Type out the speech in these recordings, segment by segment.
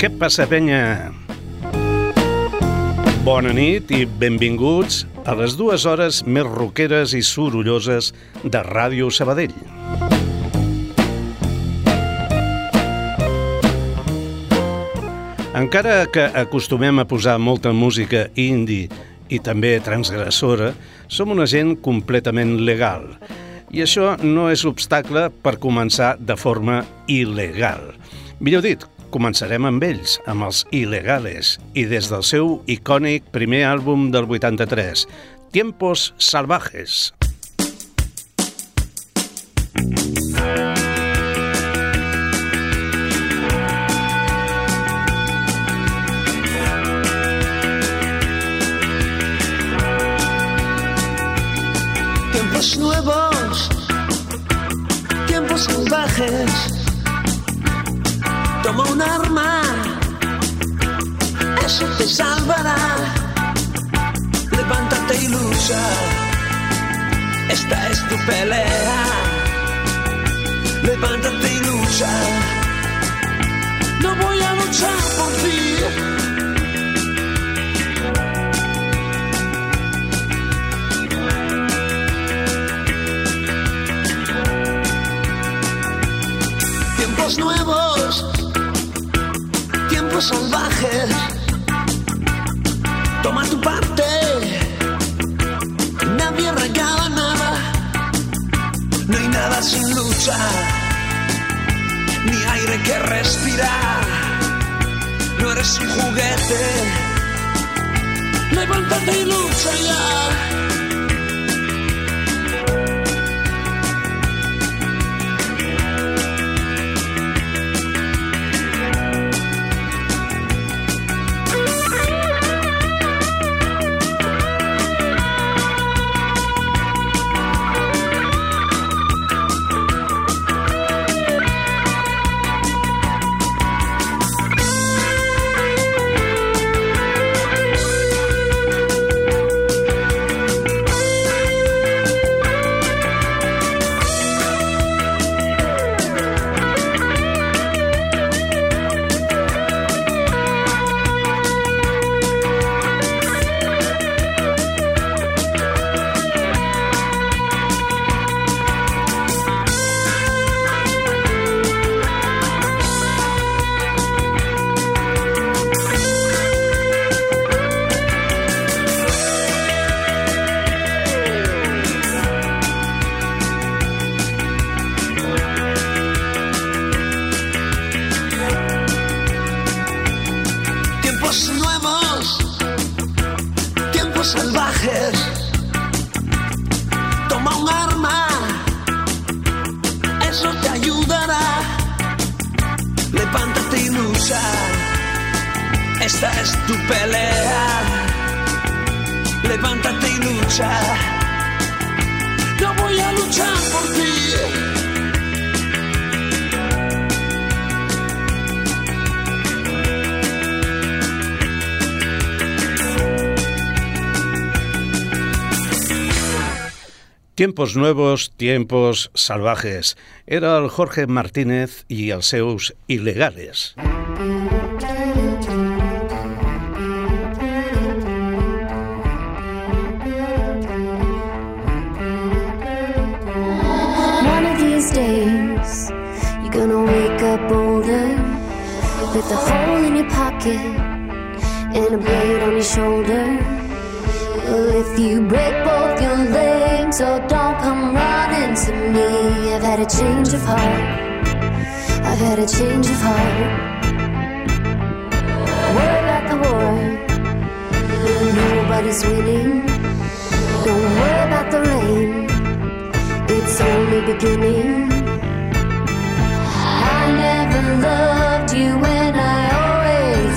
Què passa, penya? Bona nit i benvinguts a les dues hores més roqueres i sorolloses de Ràdio Sabadell. Encara que acostumem a posar molta música indie i també transgressora, som una gent completament legal. I això no és obstacle per començar de forma il·legal. Millor dit, començarem amb ells, amb els Il·legales, i des del seu icònic primer àlbum del 83, Tiempos Salvajes. Lucha, esta es tu pelea. Levántate y lucha, no voy a luchar por ti. Tiempos nuevos, tiempos salvajes. Toma tu parte, Sin lucha, ni aire que respirar. No eres un juguete, levántate y lucha ya. Levántate y lucha, yo voy a luchar por ti. Tiempos nuevos, tiempos salvajes. Era el Jorge Martínez i els seus il·legales. One pocket and a blade on your shoulder. Well, if you break both your legs, oh, don't come running to me. I've had a change of heart. I've had a change of heart. Worry about the war. Nobody's winning. Don't worry about the rain. It's only beginning. I never loved you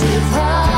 of heart.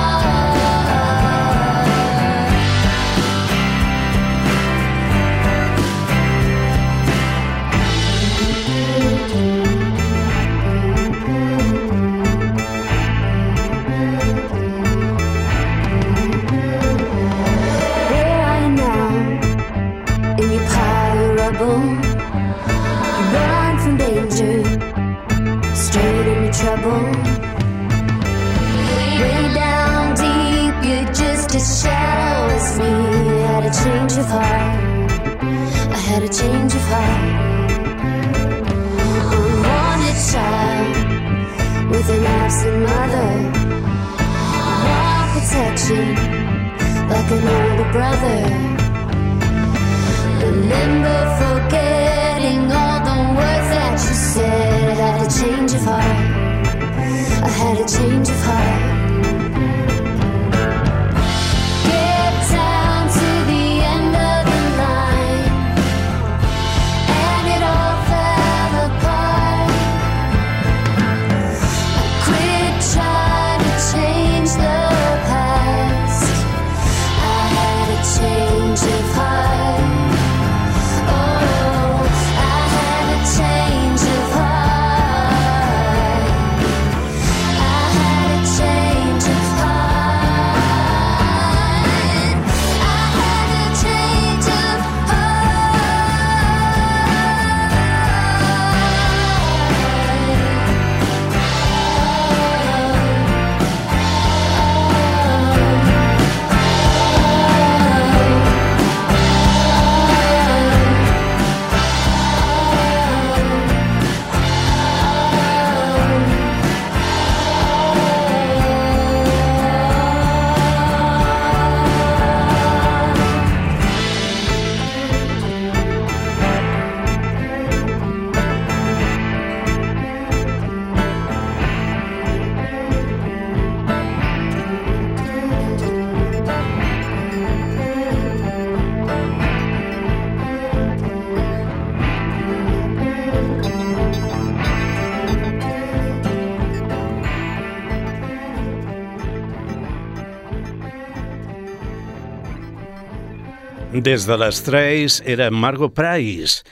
Des de les Trace era Margot Price,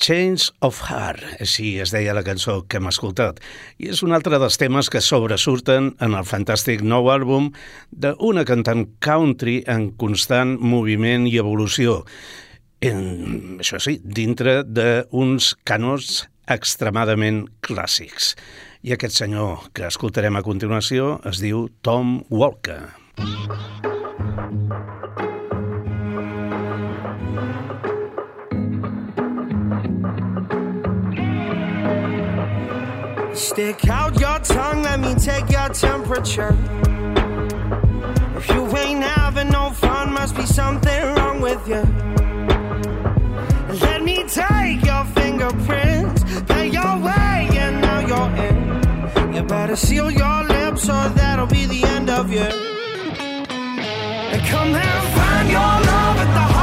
Change of Heart, així es deia la cançó que hem escoltat, i és un altre dels temes que sobresurten en el fantàstic nou àlbum d'una cantant country en constant moviment i evolució, en, això sí, dintre d'uns canons extremadament clàssics. I aquest senyor que escoltarem a continuació es diu Tom Walker. Stick out your tongue, let me take your temperature. If you ain't having no fun, must be something wrong with you. Let me take your fingerprints, pay your way, and now you're in. You better seal your lips, or that'll be the end of you. And come and find your love at the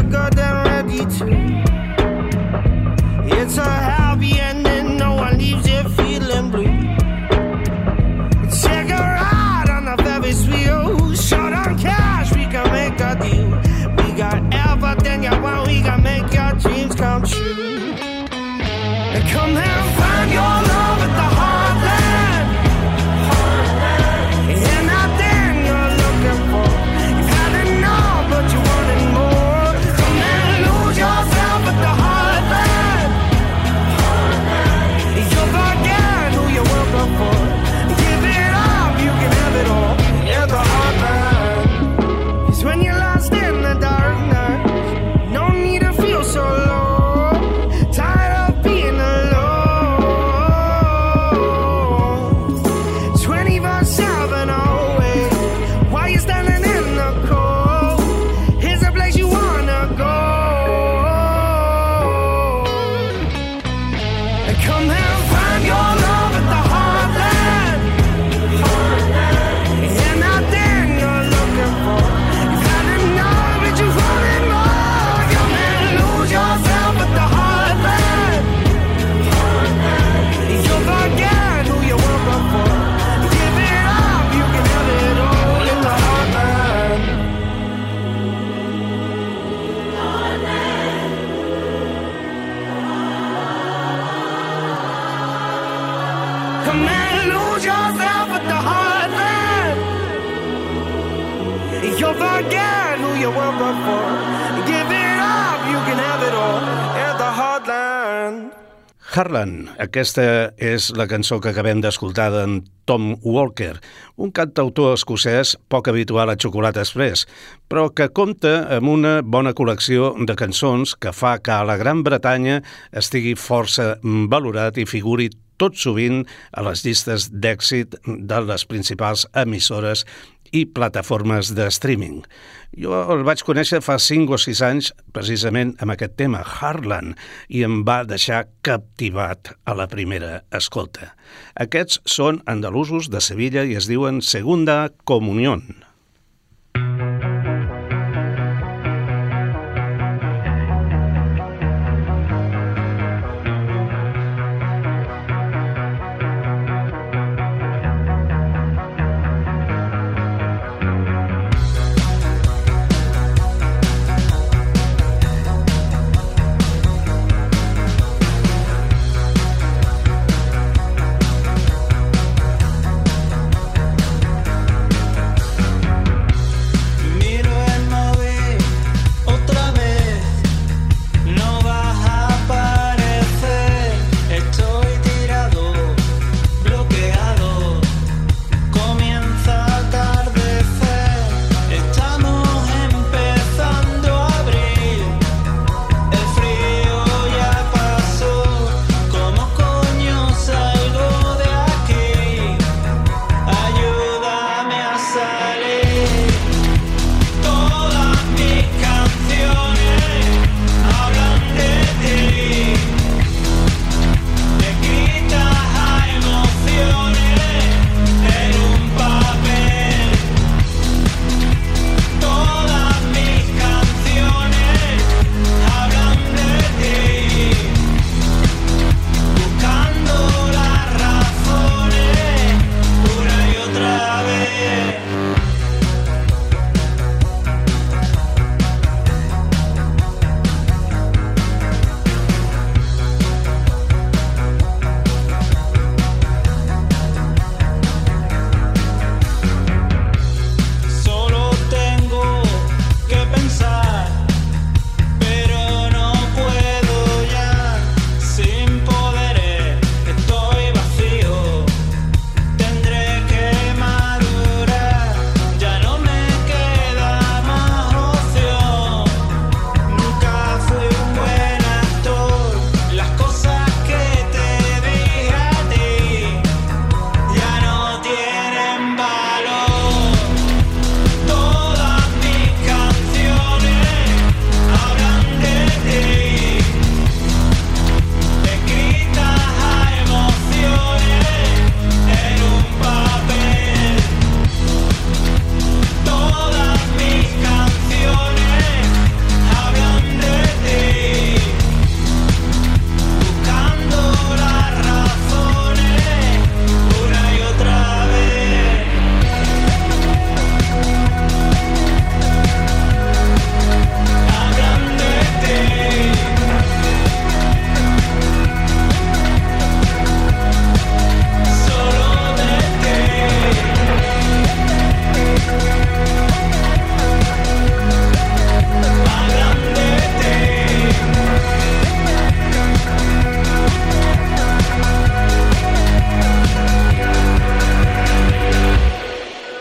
and ready to. Harlan, aquesta és la cançó que acabem d'escoltar d'en Tom Walker, un cantautor escocès poc habitual a Xocolata Express, però que compta amb una bona col·lecció de cançons que fa que a la Gran Bretanya estigui força valorat i figuri tot sovint a les llistes d'èxit de les principals emissores i plataformes de streaming. Jo el vaig conèixer fa 5 o 6 anys precisament amb aquest tema, Harlan, i em va deixar captivat a la primera escolta. Aquests són andalusos de Sevilla i es diuen Segunda Comunión.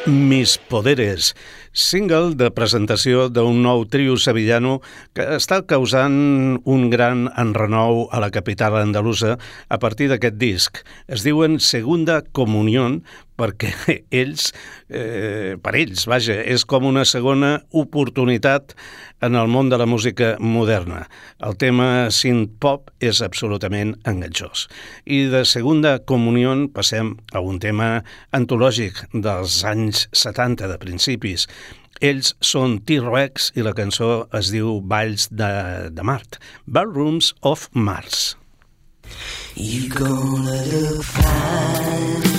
Mis Poderes, single de presentació d'un nou trio sevillano que està causant un gran enrenou a la capital andalusa a partir d'aquest disc. Es diuen Segunda Comunión perquè ells, eh, per ells, vaja, és com una segona oportunitat en el món de la música moderna. El tema synth-pop és absolutament enganxós. I de segunda comunió passem a un tema antològic dels anys 70, de principis. Ells són T-Rex i la cançó es diu Balls de, de Mart, Ballrooms of Mars. You're gonna look fine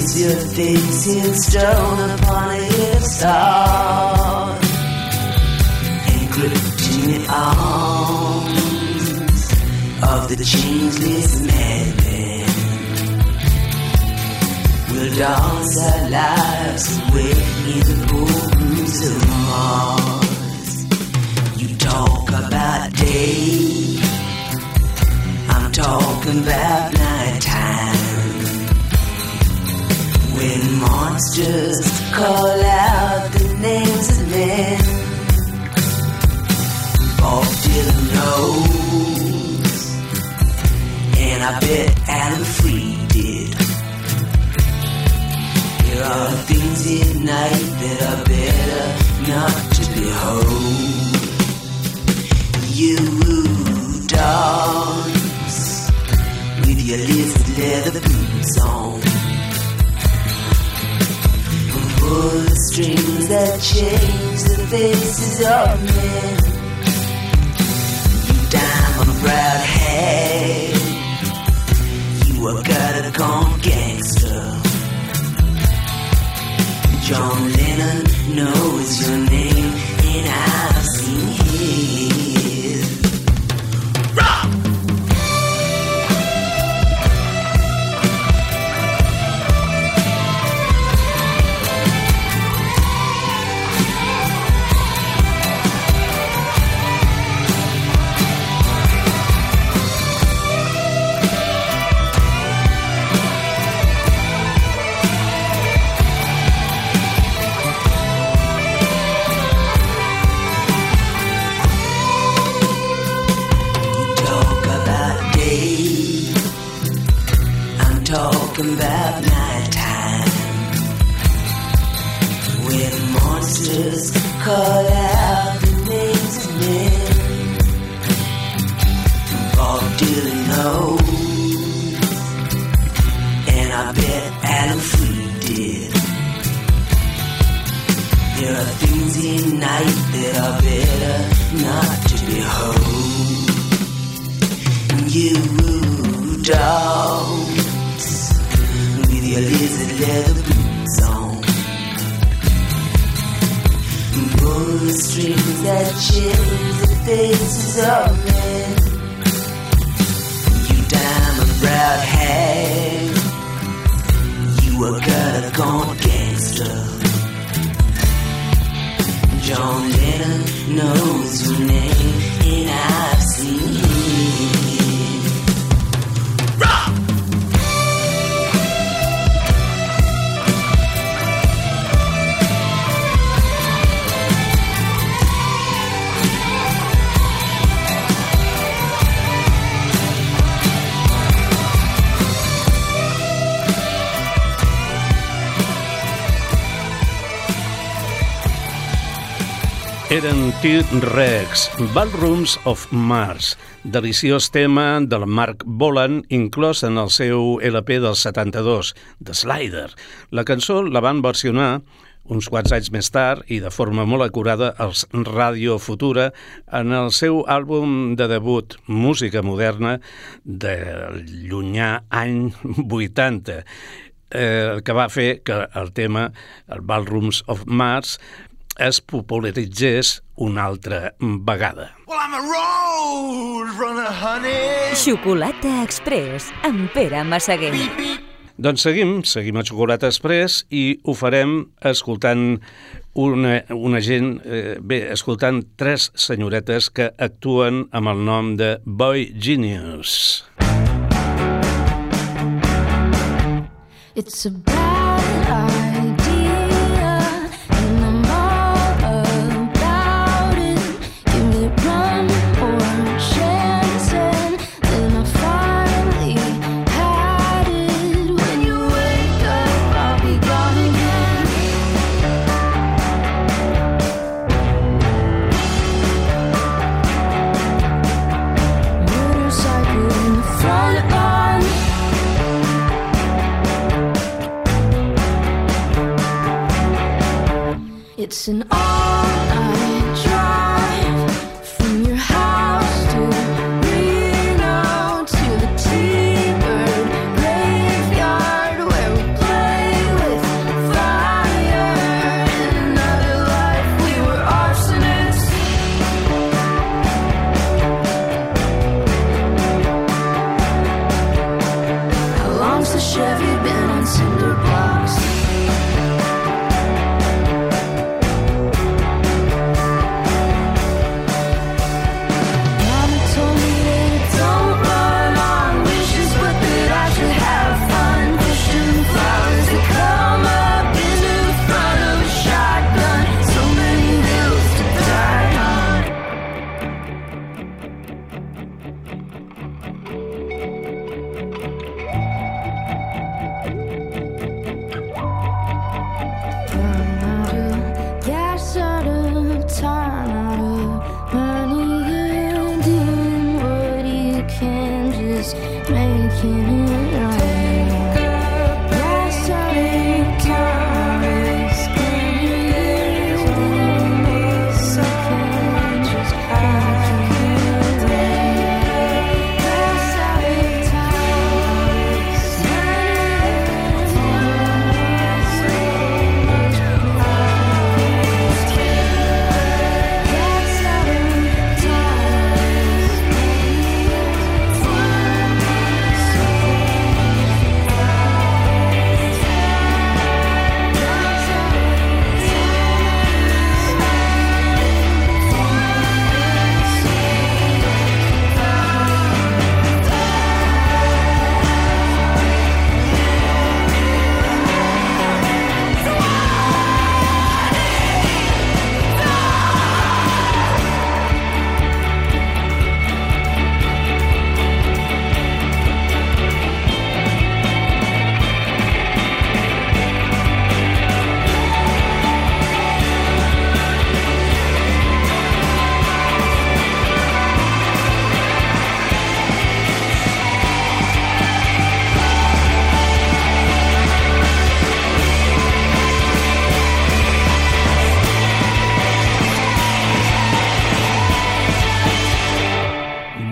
place your face in stone upon a star gripped in the arms of the changeless madman. We'll dance our lives away in the ballrooms of Mars. You talk about day, I'm talking about nighttime. Monsters call out the names of men, Bob Dylan knows, and I bet Alan Freed did. There are things in night that are better not to behold. You dance with your strings that change the faces of men. You diamond brown head, you a gone gangster. John Lennon knows your name, and I've seen not to behold you dance with your lizard leather boots on. Pull the strings that change the faces of men. You diamond browed hag, you a gutter gone gangster. John Lennon knows your name, Eren T-Rex, Ballrooms of Mars, deliciós tema del Mark Bolan, inclòs en el seu LP del 72, The Slider. La cançó la van versionar uns quants anys més tard i de forma molt acurada els Radio Futura en el seu àlbum de debut Música Moderna del llunyà any 80 eh, que va fer que el tema, el Ballrooms of Mars, es popularitzés una altra vegada. Well, I'm a road runner, honey. Xocolata Express amb Pere Massaguer. Doncs seguim, seguim a Xocolata Express i ho farem escoltant una, una gent, eh, bé, escoltant tres senyoretes que actuen amb el nom de Boy Genius. It's a bad an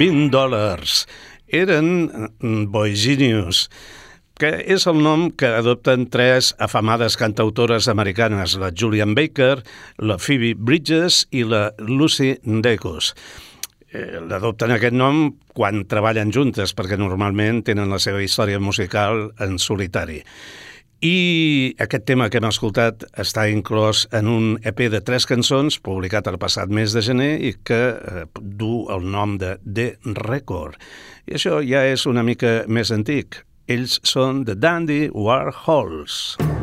$20 dòlars. Eren mm, Boygenius, que és el nom que adopten tres afamades cantautores americanes, la Julian Baker, la Phoebe Bridges i la Lucy Dacus. Eh, L'adopten aquest nom quan treballen juntes, perquè normalment tenen la seva història musical en solitari. I aquest tema que hem escoltat està inclòs en un EP de tres cançons publicat el passat mes de gener i que eh, du el nom de The Record. I això ja és una mica més antic. Ells són The Dandy Warhols. Thank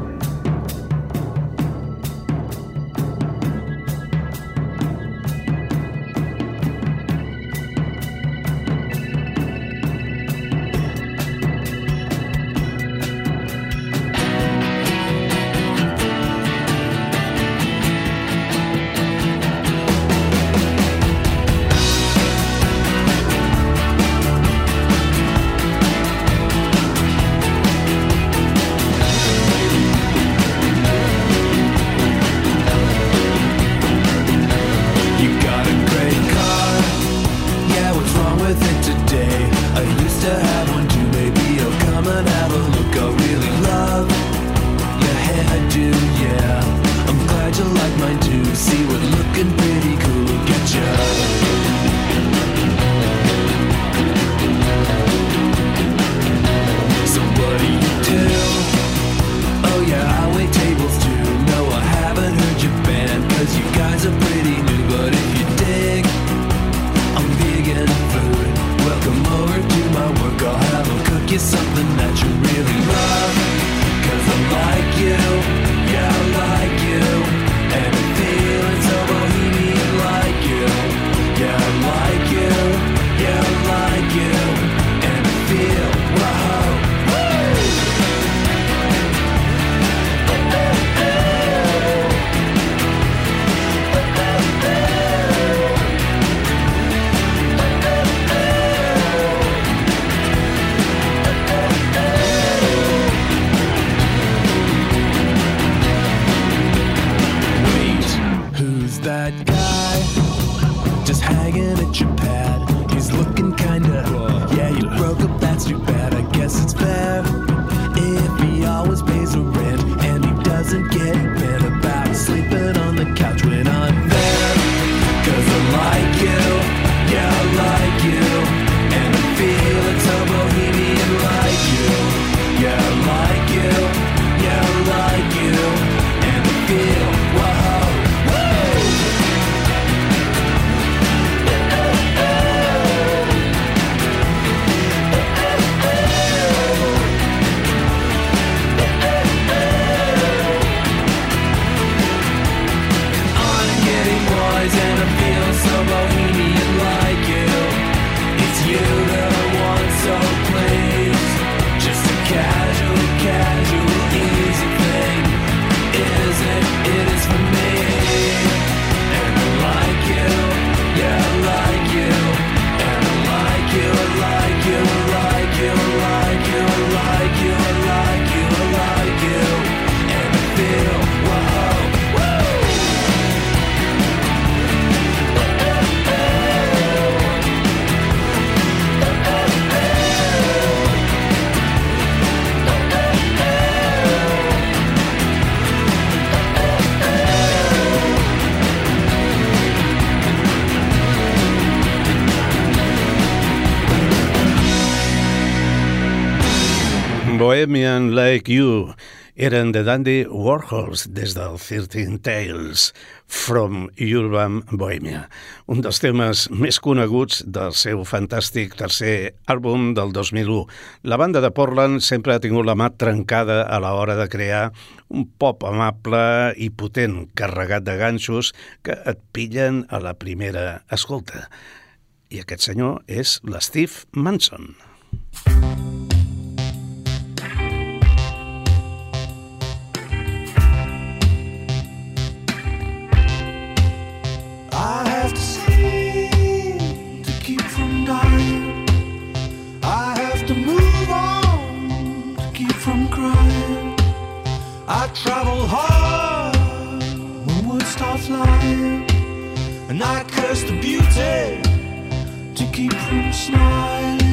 Q eren de Dandy Warhols des del 13 Tales from Urban Bohemia, un dels temes més coneguts del seu fantàstic tercer àlbum del 2001. La banda de Portland sempre ha tingut la mà trencada a l'hora de crear un pop amable i potent, carregat de ganxos que et pillen a la primera escolta. I aquest senyor és l'Steve Manson. And I curse the beauty to keep from smiling.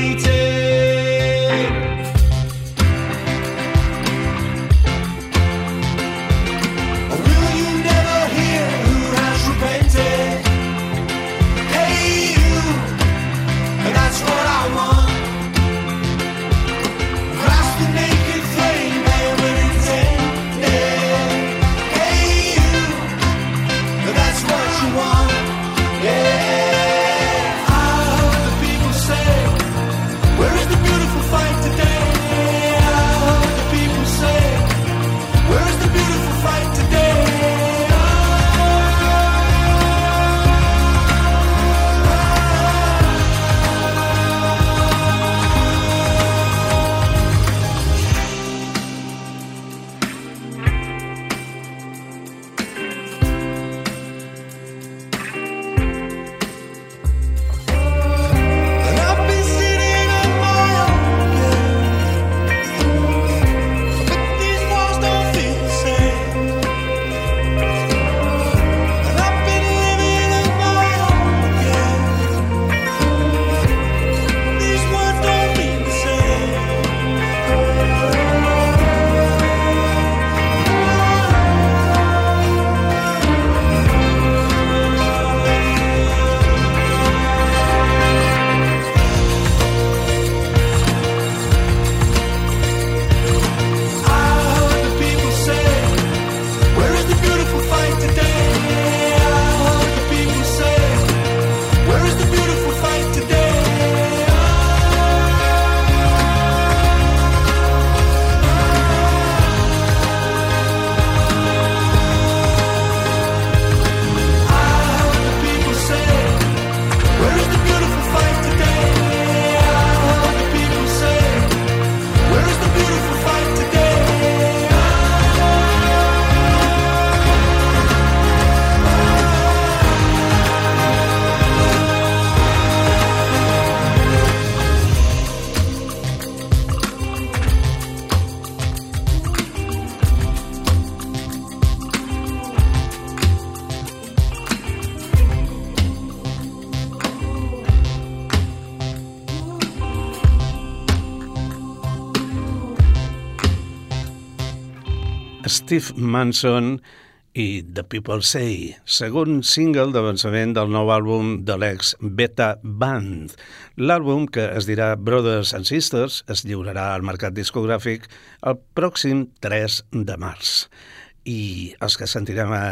waiting. Steve Manson i The People Say, segon single d'avançament del nou àlbum de l'ex Beta Band. L'àlbum, que es dirà Brothers and Sisters, es lliurarà al mercat discogràfic el pròxim 3 de març. I els que sentirem a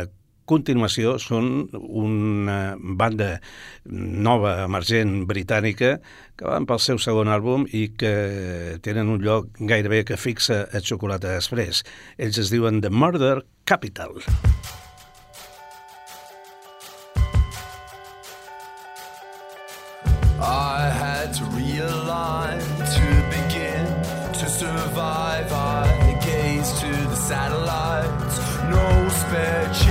continuació són una banda nova, emergent, britànica, que van pel seu segon àlbum i que tenen un lloc gairebé que fixa a Xocolata Express. Ells es diuen The Murder Capital. I had to realign to begin to survive. I gaze to the satellites, no spare change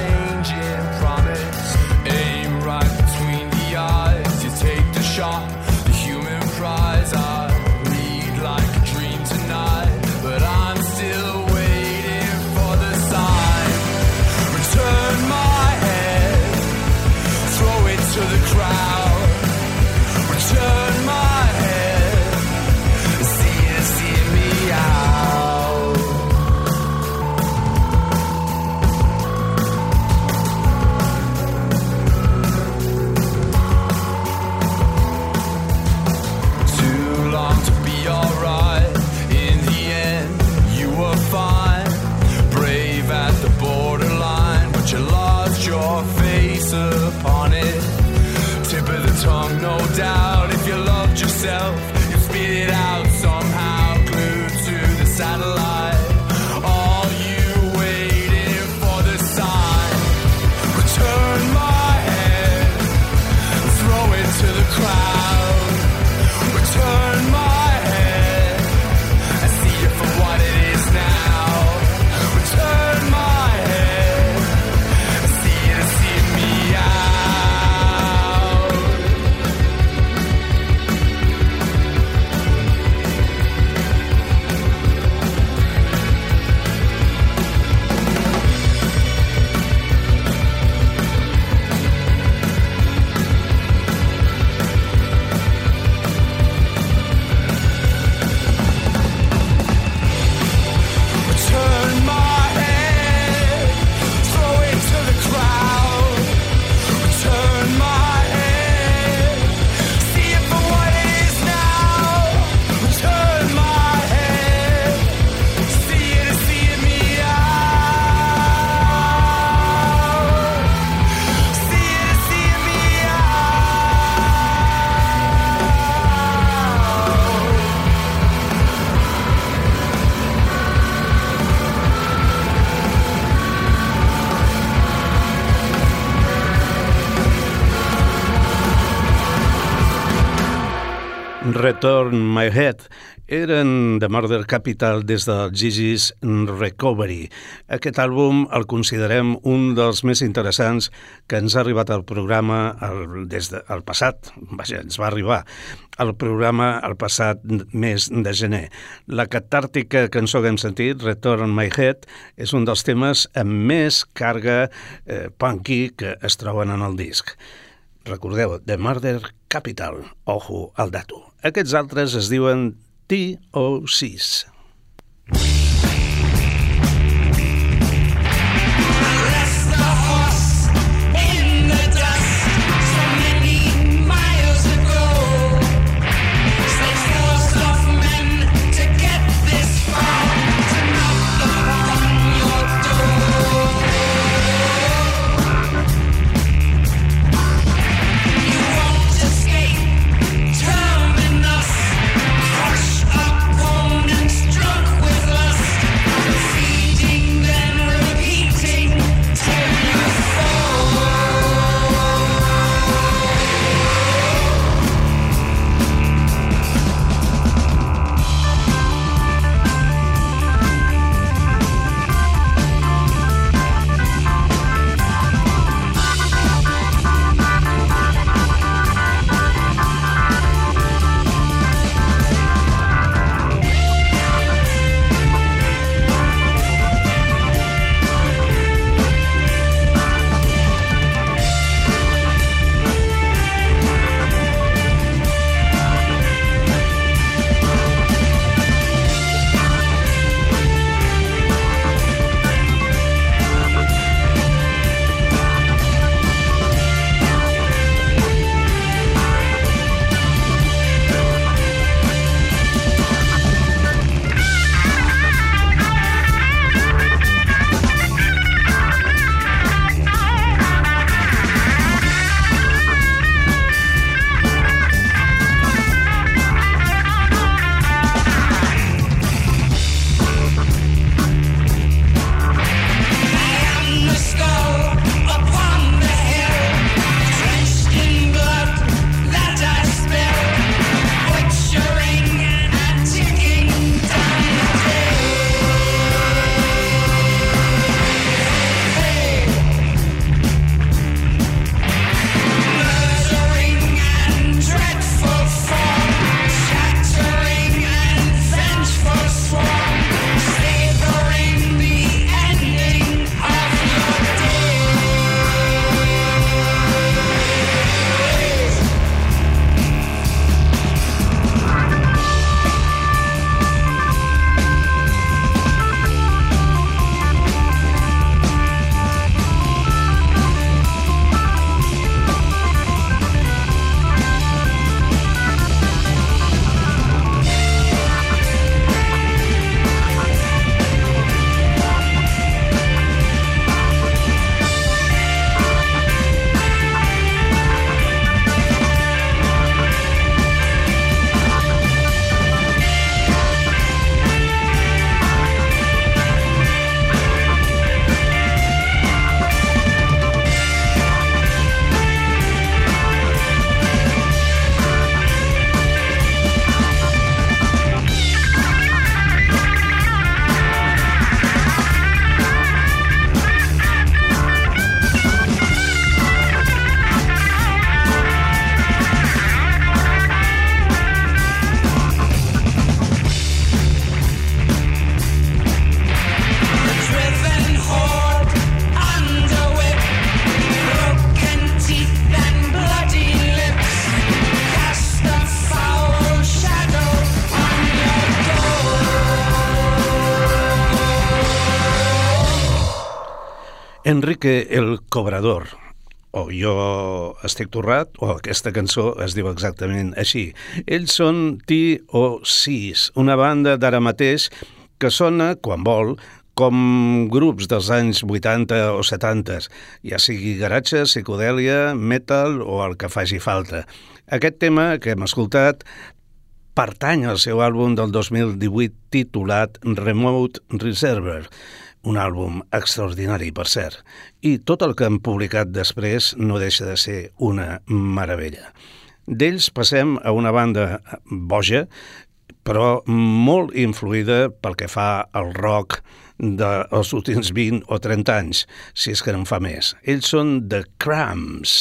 Return My Head eren The Murder Capital des del Gigi's Recovery. Aquest àlbum el considerem un dels més interessants que ens ha arribat al programa el, des del de, passat, vaja, ens va arribar al programa el passat mes de gener. La catàrtica cançó que hem sentit, Return My Head, és un dels temes amb més càrrega eh, punky que es troben en el disc. Recordeu, The Murder Capital, ojo al dato. Aquests altres es diuen T o 6. Enrique el Cobrador, o jo estic torrat, o aquesta cançó es diu exactament així. Ells són T.O.Cs, una banda d'ara mateix que sona, quan vol, com grups dels anys 80 o 70, ja sigui garatge, psicodèlia, metal o el que faci falta. Aquest tema que hem escoltat pertany al seu àlbum del 2018 titulat Remote Reserver, un àlbum extraordinari, per cert, i tot el que han publicat després no deixa de ser una meravella. D'ells passem a una banda boja, però molt influïda pel que fa al rock dels últims 20 o 30 anys, si és que no en fa més. Ells són The Cramps.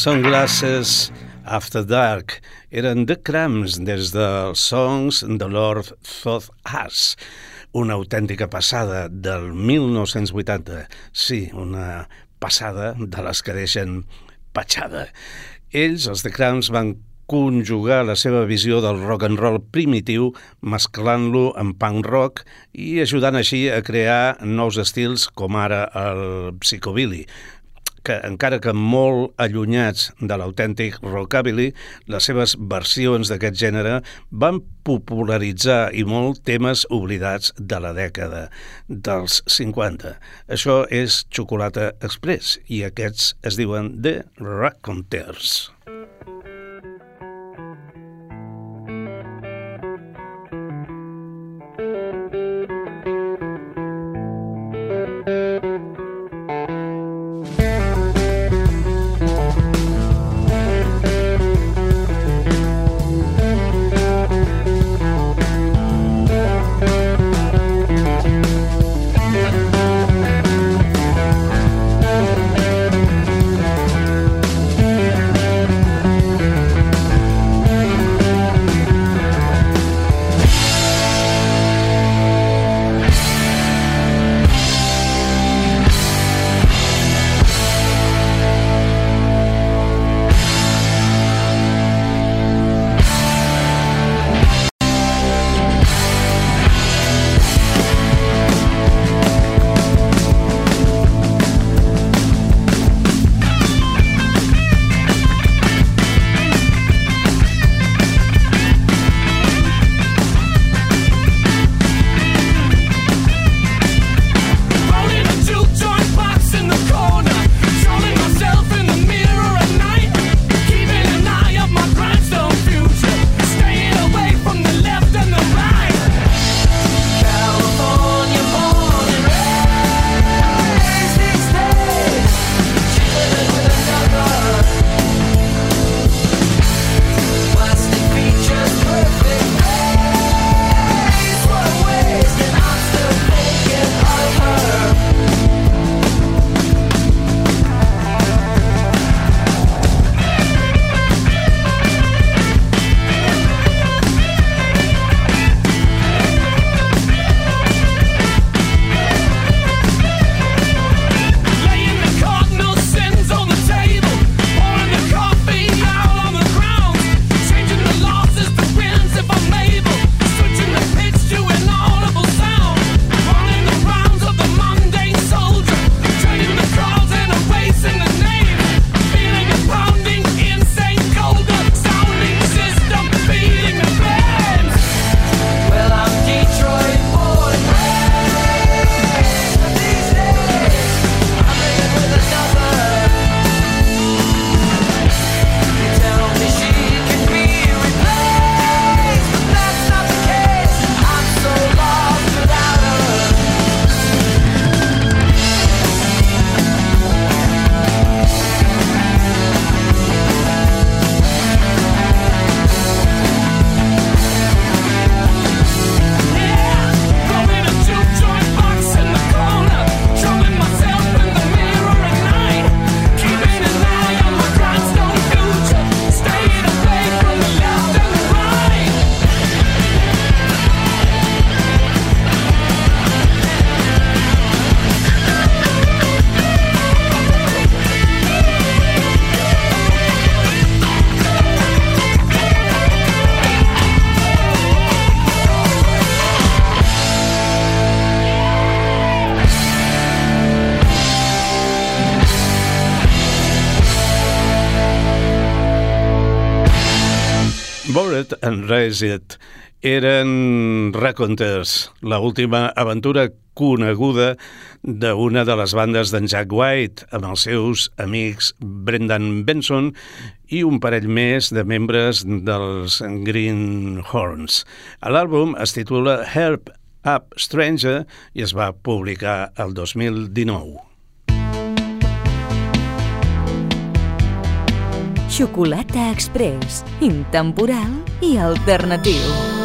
Sunglasses After Dark eren The Cramps des dels Songs The Lord Thought Us, una autèntica passada del 1980. Sí, una passada de les que deixen petjada. Ells, els The Cramps, van conjugar la seva visió del rock and roll primitiu mesclant-lo amb punk rock i ajudant així a crear nous estils com ara el psychobilly, que, encara que molt allunyats de l'autèntic rockabilly, les seves versions d'aquest gènere van popularitzar i molt temes oblidats de la dècada dels 50. Això és Xocolata Express i aquests es diuen The Raconteurs. Bored and Raised eren Raconteurs, última aventura coneguda d'una de les bandes d'en Jack White amb els seus amics Brendan Benson i un parell més de membres dels Green Horns. L'àlbum es titula Help Up Stranger i es va publicar el 2019. Xocolata Express, intemporal i alternatiu.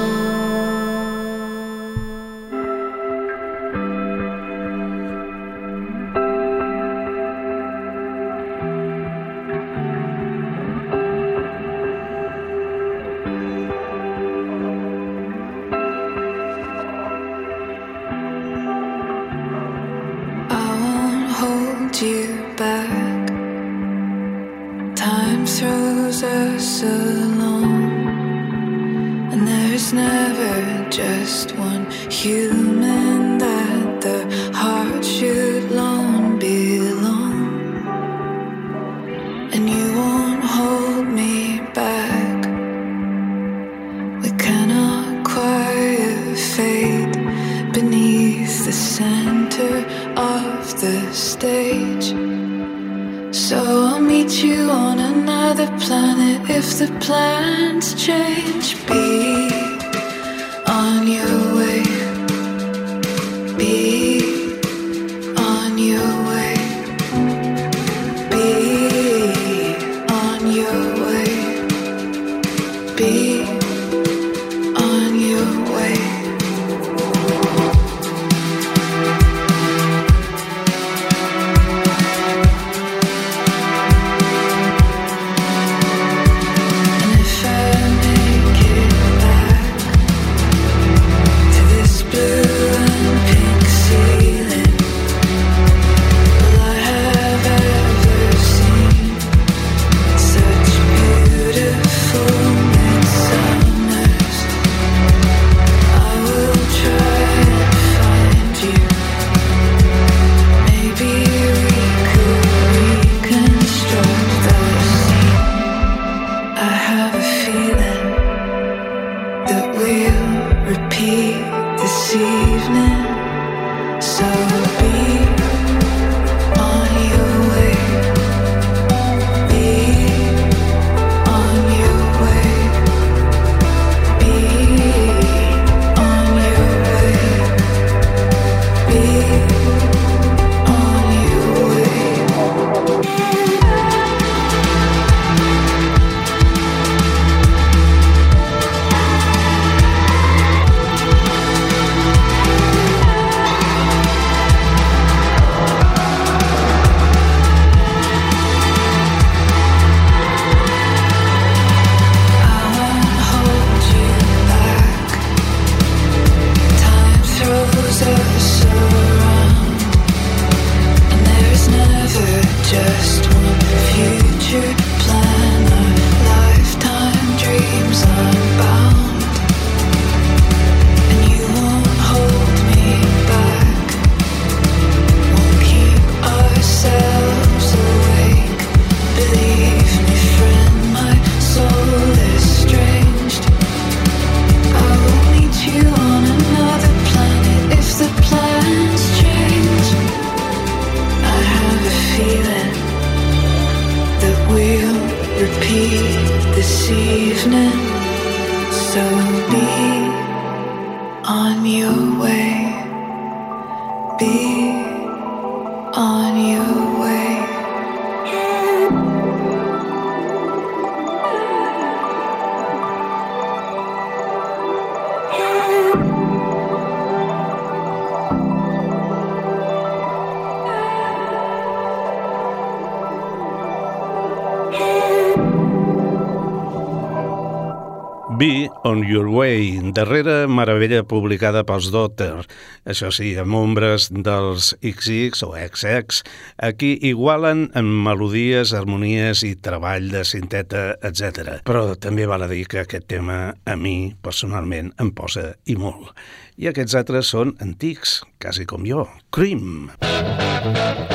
On Your Way, darrera meravella publicada pels Dotter. Això sí, amb ombres dels XX o XX, aquí igualen en melodies, harmonies i treball de sinteta, etc. Però també val a dir que aquest tema a mi personalment em posa i molt. I aquests altres són antics, quasi com jo. Cream. Cream.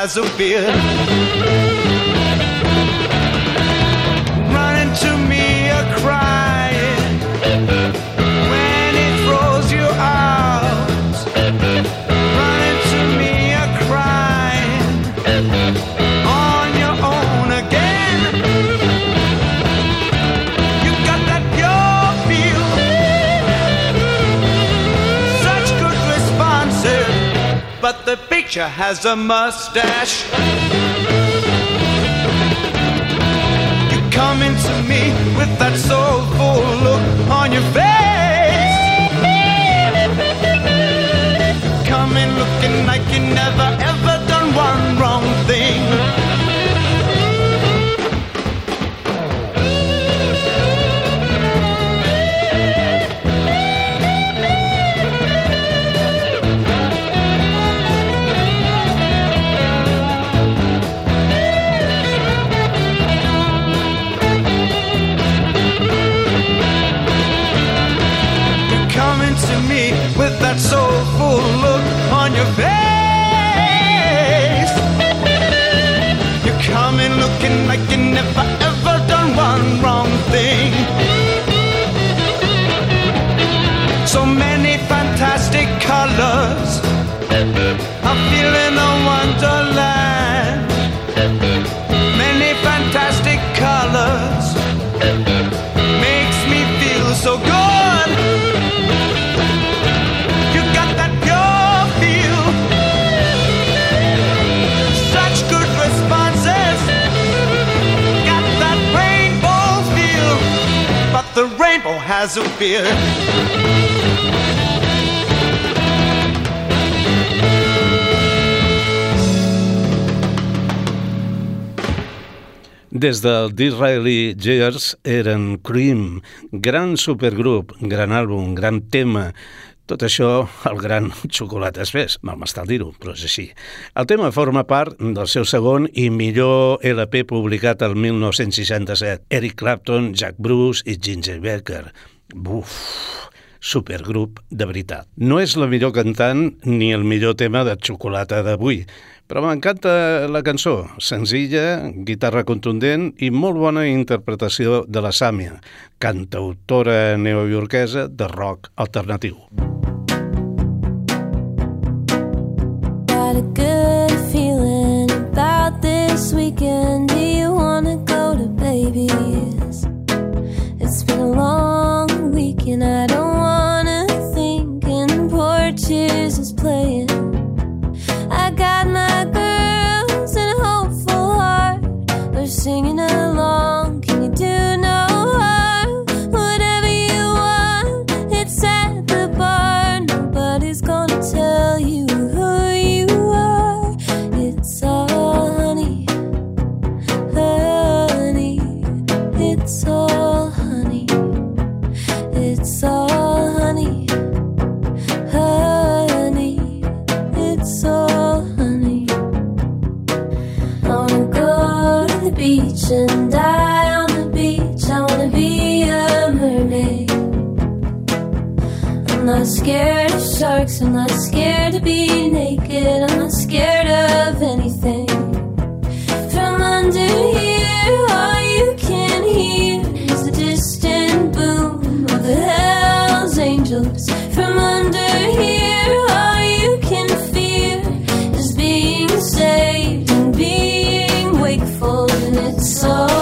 has a. teacher has a mustache. You come into me with that soulful look on your face. You come in looking like feeling wonderland. Many fantastic colors makes me feel so good. You got that pure feel, such good responses. Got that rainbow feel, but the rainbow has a beard. Des del Disraeli Years eren Cream, gran supergrup, gran àlbum, gran tema, tot això el gran Xocolata Express, mal m'està dir-ho, però és així. El tema forma part del seu segon i millor LP publicat el 1967. Eric Clapton, Jack Bruce i Ginger Baker. Buf, supergrup de veritat. No és la millor cantant ni el millor tema de xocolata d'avui, però m'encanta la cançó, senzilla, guitarra contundent i molt bona interpretació de la Sàmia, cantautora neoyorquesa de rock alternatiu. Got a good is playing. and die on the beach. I wanna be a mermaid. I'm not scared of sharks, I'm not scared to be naked, I'm not scared of anything. From under here, all you can hear is the distant boom of Hells Angels. From under here. so